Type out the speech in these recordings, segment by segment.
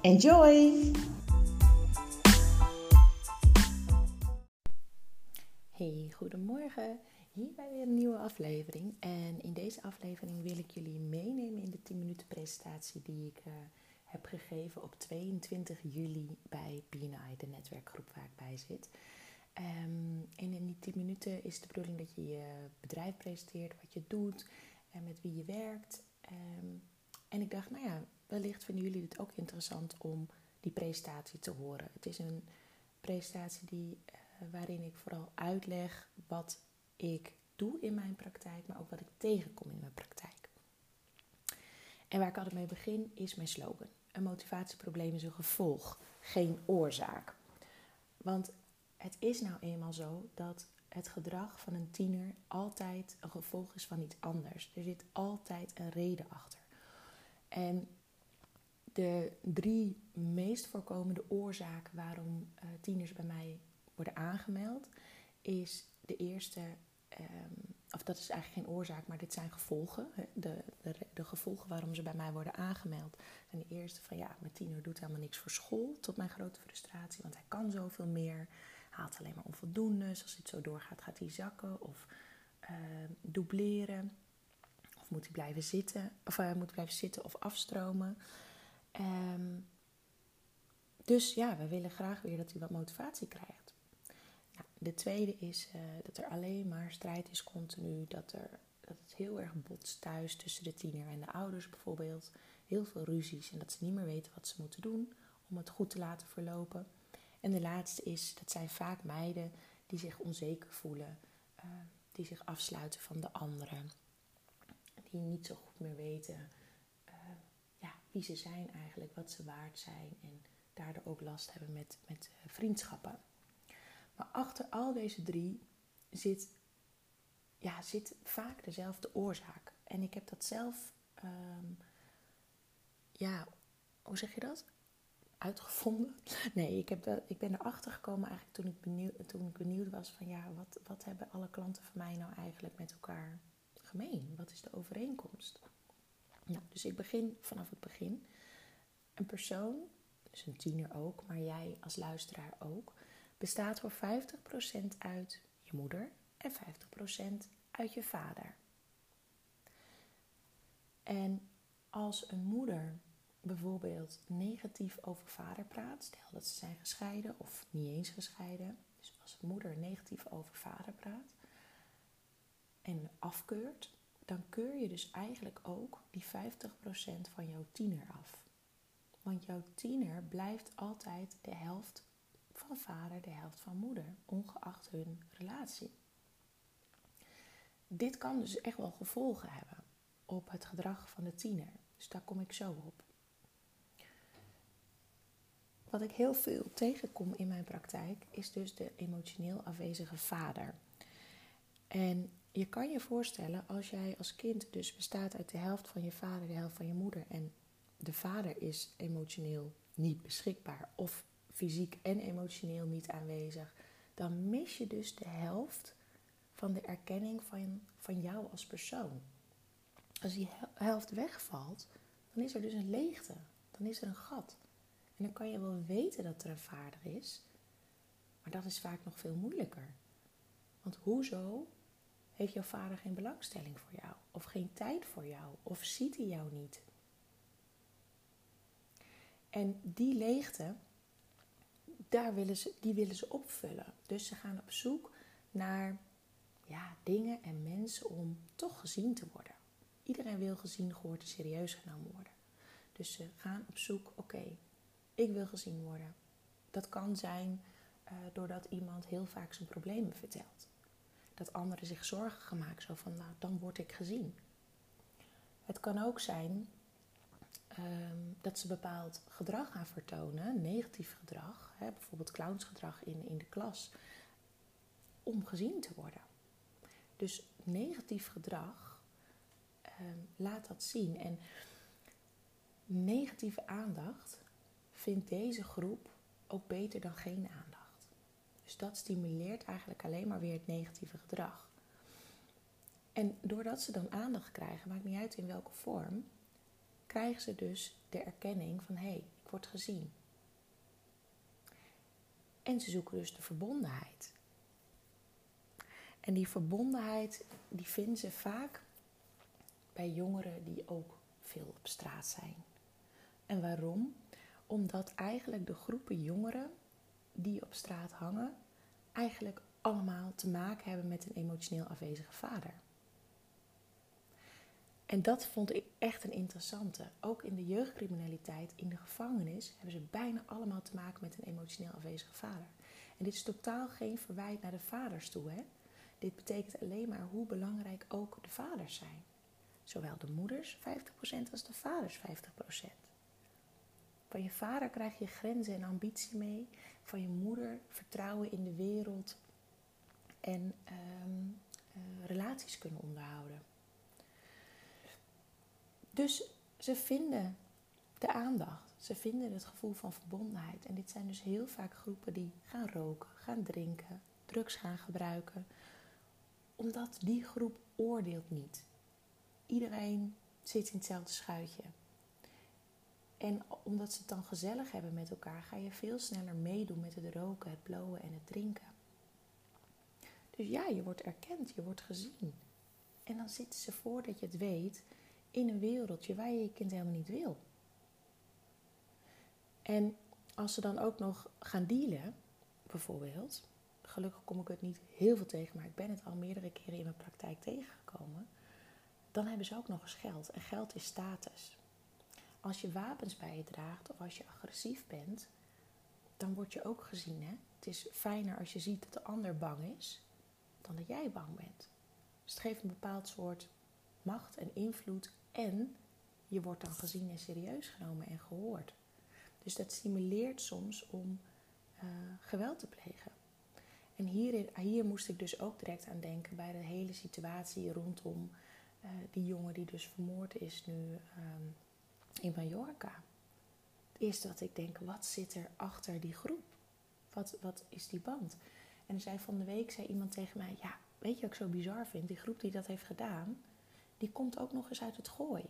Enjoy! Hey, goedemorgen. Hier bij weer een nieuwe aflevering. En in deze aflevering wil ik jullie meenemen in de 10 minuten presentatie die ik uh, heb gegeven op 22 juli bij BNI, de netwerkgroep waar ik bij zit. Um, en in die 10 minuten is de bedoeling dat je je bedrijf presenteert, wat je doet en met wie je werkt. Um, en ik dacht, nou ja, wellicht vinden jullie het ook interessant om die presentatie te horen. Het is een presentatie die, uh, waarin ik vooral uitleg wat ik doe in mijn praktijk, maar ook wat ik tegenkom in mijn praktijk. En waar ik altijd mee begin is mijn slogan. Een motivatieprobleem is een gevolg, geen oorzaak. Want het is nou eenmaal zo dat het gedrag van een tiener altijd een gevolg is van iets anders. Er zit altijd een reden achter. En de drie meest voorkomende oorzaken waarom uh, tieners bij mij worden aangemeld, is de eerste, um, of dat is eigenlijk geen oorzaak, maar dit zijn gevolgen. De, de, de, gevolgen waarom ze bij mij worden aangemeld. En de eerste van ja, mijn tiener doet helemaal niks voor school, tot mijn grote frustratie, want hij kan zoveel meer. Haalt alleen maar onvoldoende. Als het zo doorgaat, gaat hij zakken of uh, dubleren. Of moet hij blijven zitten, of uh, moet blijven zitten of afstromen. Um, dus ja, we willen graag weer dat hij wat motivatie krijgt. Nou, de tweede is uh, dat er alleen maar strijd is continu. Dat, er, dat het heel erg botst thuis tussen de tiener en de ouders bijvoorbeeld. Heel veel ruzies en dat ze niet meer weten wat ze moeten doen om het goed te laten verlopen. En de laatste is, dat zijn vaak meiden die zich onzeker voelen. Uh, die zich afsluiten van de anderen. Die niet zo goed meer weten wie ze zijn eigenlijk, wat ze waard zijn en daardoor ook last hebben met, met eh, vriendschappen. Maar achter al deze drie zit, ja, zit vaak dezelfde oorzaak. En ik heb dat zelf, um, ja, hoe zeg je dat? Uitgevonden? Nee, ik, heb dat, ik ben erachter gekomen eigenlijk toen ik, benieuwd, toen ik benieuwd was van ja, wat, wat hebben alle klanten van mij nou eigenlijk met elkaar gemeen? Wat is de overeenkomst? Nou, dus ik begin vanaf het begin. Een persoon, dus een tiener ook, maar jij als luisteraar ook, bestaat voor 50% uit je moeder en 50% uit je vader. En als een moeder bijvoorbeeld negatief over vader praat, stel dat ze zijn gescheiden of niet eens gescheiden, dus als een moeder negatief over vader praat en afkeurt, dan keur je dus eigenlijk ook die 50% van jouw tiener af. Want jouw tiener blijft altijd de helft van vader, de helft van moeder, ongeacht hun relatie. Dit kan dus echt wel gevolgen hebben op het gedrag van de tiener. Dus daar kom ik zo op. Wat ik heel veel tegenkom in mijn praktijk is dus de emotioneel afwezige vader. En je kan je voorstellen als jij als kind dus bestaat uit de helft van je vader, de helft van je moeder en de vader is emotioneel niet beschikbaar of fysiek en emotioneel niet aanwezig, dan mis je dus de helft van de erkenning van, van jou als persoon. Als die helft wegvalt, dan is er dus een leegte, dan is er een gat. En dan kan je wel weten dat er een vader is, maar dat is vaak nog veel moeilijker. Want hoezo heeft jouw vader geen belangstelling voor jou? Of geen tijd voor jou? Of ziet hij jou niet? En die leegte, daar willen ze, die willen ze opvullen. Dus ze gaan op zoek naar ja, dingen en mensen om toch gezien te worden. Iedereen wil gezien, gehoord en serieus genomen worden. Dus ze gaan op zoek, oké, ik wil gezien worden. Dat kan zijn uh, doordat iemand heel vaak zijn problemen vertelt. Dat anderen zich zorgen maken, zo van, nou, dan word ik gezien. Het kan ook zijn Ehm, dat ze bepaald gedrag gaan vertonen, negatief gedrag, hè, bijvoorbeeld clownsgedrag in, in de klas, om gezien te worden. Dus negatief gedrag ehm, laat dat zien. En negatieve aandacht vindt deze groep ook beter dan geen aandacht. Dus dat stimuleert eigenlijk alleen maar weer het negatieve gedrag. En doordat ze dan aandacht krijgen, maakt niet uit in welke vorm, krijgen ze dus de erkenning van hé, hey, ik word gezien. En ze zoeken dus de verbondenheid. En die verbondenheid die vinden ze vaak bij jongeren die ook veel op straat zijn. En waarom? Omdat eigenlijk de groepen jongeren die op straat hangen, eigenlijk allemaal te maken hebben met een emotioneel afwezige vader. En dat vond ik echt een interessante. Ook in de jeugdcriminaliteit, in de gevangenis, hebben ze bijna allemaal te maken met een emotioneel afwezige vader. En dit is totaal geen verwijt naar de vaders toe. Hè? Dit betekent alleen maar hoe belangrijk ook de vaders zijn. Zowel de moeders 50% als de vaders 50%. Van je vader krijg je grenzen en ambitie mee. Van je moeder vertrouwen in de wereld en ehm, eh, relaties kunnen onderhouden. Dus ze vinden de aandacht, ze vinden het gevoel van verbondenheid. En dit zijn dus heel vaak groepen die gaan roken, gaan drinken, drugs gaan gebruiken, omdat die groep oordeelt niet. Iedereen zit in hetzelfde schuitje. En omdat ze het dan gezellig hebben met elkaar, ga je veel sneller meedoen met het roken, het blowen en het drinken. Dus ja, je wordt erkend, je wordt gezien. En dan zitten ze voordat je het weet in een wereldje waar je je kind helemaal niet wil. En als ze dan ook nog gaan dealen, bijvoorbeeld, gelukkig kom ik het niet heel veel tegen, maar ik ben het al meerdere keren in mijn praktijk tegengekomen, dan hebben ze ook nog eens geld. En geld is status. Als je wapens bij je draagt of als je agressief bent, dan word je ook gezien. Hè? Het is fijner als je ziet dat de ander bang is, dan dat jij bang bent. Dus het geeft een bepaald soort macht en invloed en je wordt dan gezien en serieus genomen en gehoord. Dus dat stimuleert soms om uh, geweld te plegen. En hier, hier moest ik dus ook direct aan denken bij de hele situatie rondom uh, die jongen die dus vermoord is nu um, in Mallorca. Het eerste wat ik denk, wat zit er achter die groep? Wat, wat is die band? En zei van de week zei iemand tegen mij, ja, weet je wat ik zo bizar vind? Die groep die dat heeft gedaan, die komt ook nog eens uit het gooi.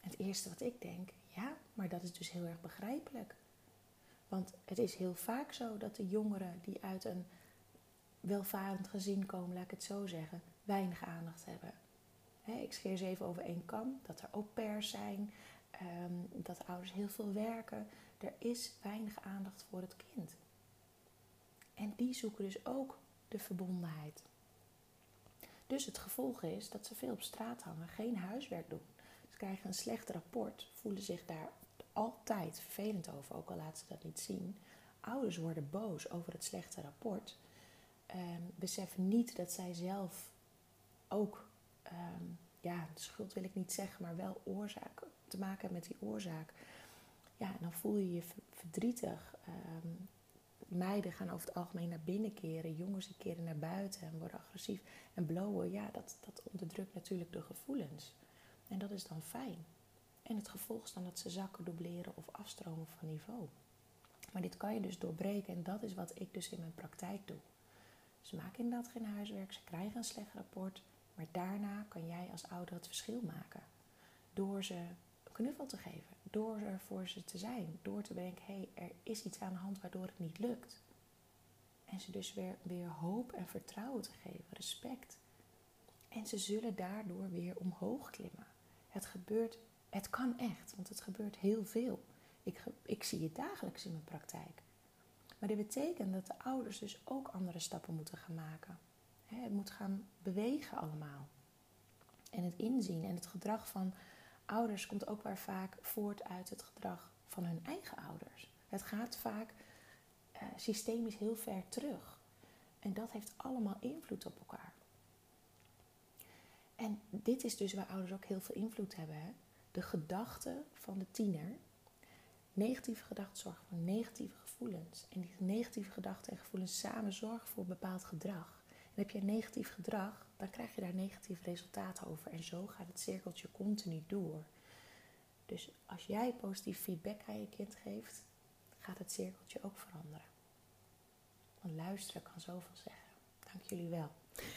Het eerste wat ik denk, ja, maar dat is dus heel erg begrijpelijk. Want het is heel vaak zo dat de jongeren die uit een welvarend gezin komen, laat ik het zo zeggen, weinig aandacht hebben. ik scheer ze even over één kam, dat er au pairs zijn, ehm, dat ouders heel veel werken. Er is weinig aandacht voor het kind. En die zoeken dus ook de verbondenheid. Dus het gevolg is dat ze veel op straat hangen, geen huiswerk doen. Ze krijgen een slecht rapport, voelen zich daar altijd vervelend over, ook al laten ze dat niet zien. Ouders worden boos over het slechte rapport, ehm, beseffen niet dat zij zelf ook, ehm, ja, schuld wil ik niet zeggen, maar wel oorzaak te maken met die oorzaak. Ja, dan voel je je verdrietig. Ehm, meiden gaan over het algemeen naar binnen keren, jongens keren naar buiten en worden agressief. En blowen, ja, dat, dat onderdrukt natuurlijk de gevoelens. En dat is dan fijn. En het gevolg is dan dat ze zakken, dubleren of afstromen van niveau. Maar dit kan je dus doorbreken en dat is wat ik dus in mijn praktijk doe. Ze maken inderdaad geen huiswerk, ze krijgen een slecht rapport, maar daarna kan jij als ouder het verschil maken. Door ze knuffel te geven, door er voor ze te zijn, door te denken, hé, hey, er is iets aan de hand waardoor het niet lukt. En ze dus weer, weer hoop en vertrouwen te geven, respect. En ze zullen daardoor weer omhoog klimmen. Het gebeurt, het kan echt, want het gebeurt heel veel. Ik, ik zie het dagelijks in mijn praktijk. Maar dit betekent dat de ouders dus ook andere stappen moeten gaan maken. Het moet gaan bewegen allemaal. En het inzien en het gedrag van ouders komt ook weer vaak voort uit het gedrag van hun eigen ouders. Het gaat vaak, uh, systemisch heel ver terug. En dat heeft allemaal invloed op elkaar. En dit is dus waar ouders ook heel veel invloed hebben. Hè? De gedachten van de tiener. Negatieve gedachten zorgen voor negatieve gevoelens. En die negatieve gedachten en gevoelens samen zorgen voor bepaald gedrag. Heb je negatief gedrag, dan krijg je daar negatief resultaat over. En zo gaat het cirkeltje continu door. Dus als jij positief feedback aan je kind geeft, gaat het cirkeltje ook veranderen. Want luisteren kan zoveel zeggen. Dank jullie wel.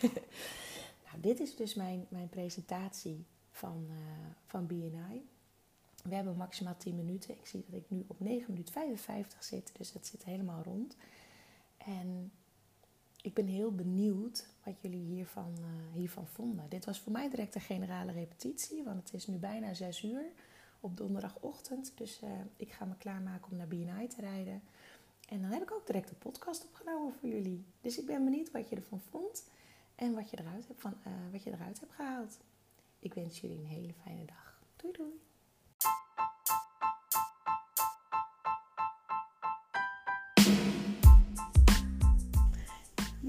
nou, dit is dus mijn, mijn presentatie van, uh, van BNI. We hebben maximaal 10 minuten. Ik zie dat ik nu op 9 minuten 55 zit, dus dat zit helemaal rond. En ik ben heel benieuwd wat jullie hiervan, uh, hiervan vonden. Dit was voor mij direct een generale repetitie, want het is nu bijna 6 uur op donderdagochtend. Dus uh, ik ga me klaarmaken om naar BNI te rijden. En dan heb ik ook direct een podcast opgenomen voor jullie. Dus ik ben benieuwd wat je ervan vond en wat je eruit hebt, van, uh, wat je eruit hebt gehaald. Ik wens jullie een hele fijne dag. Doei doei!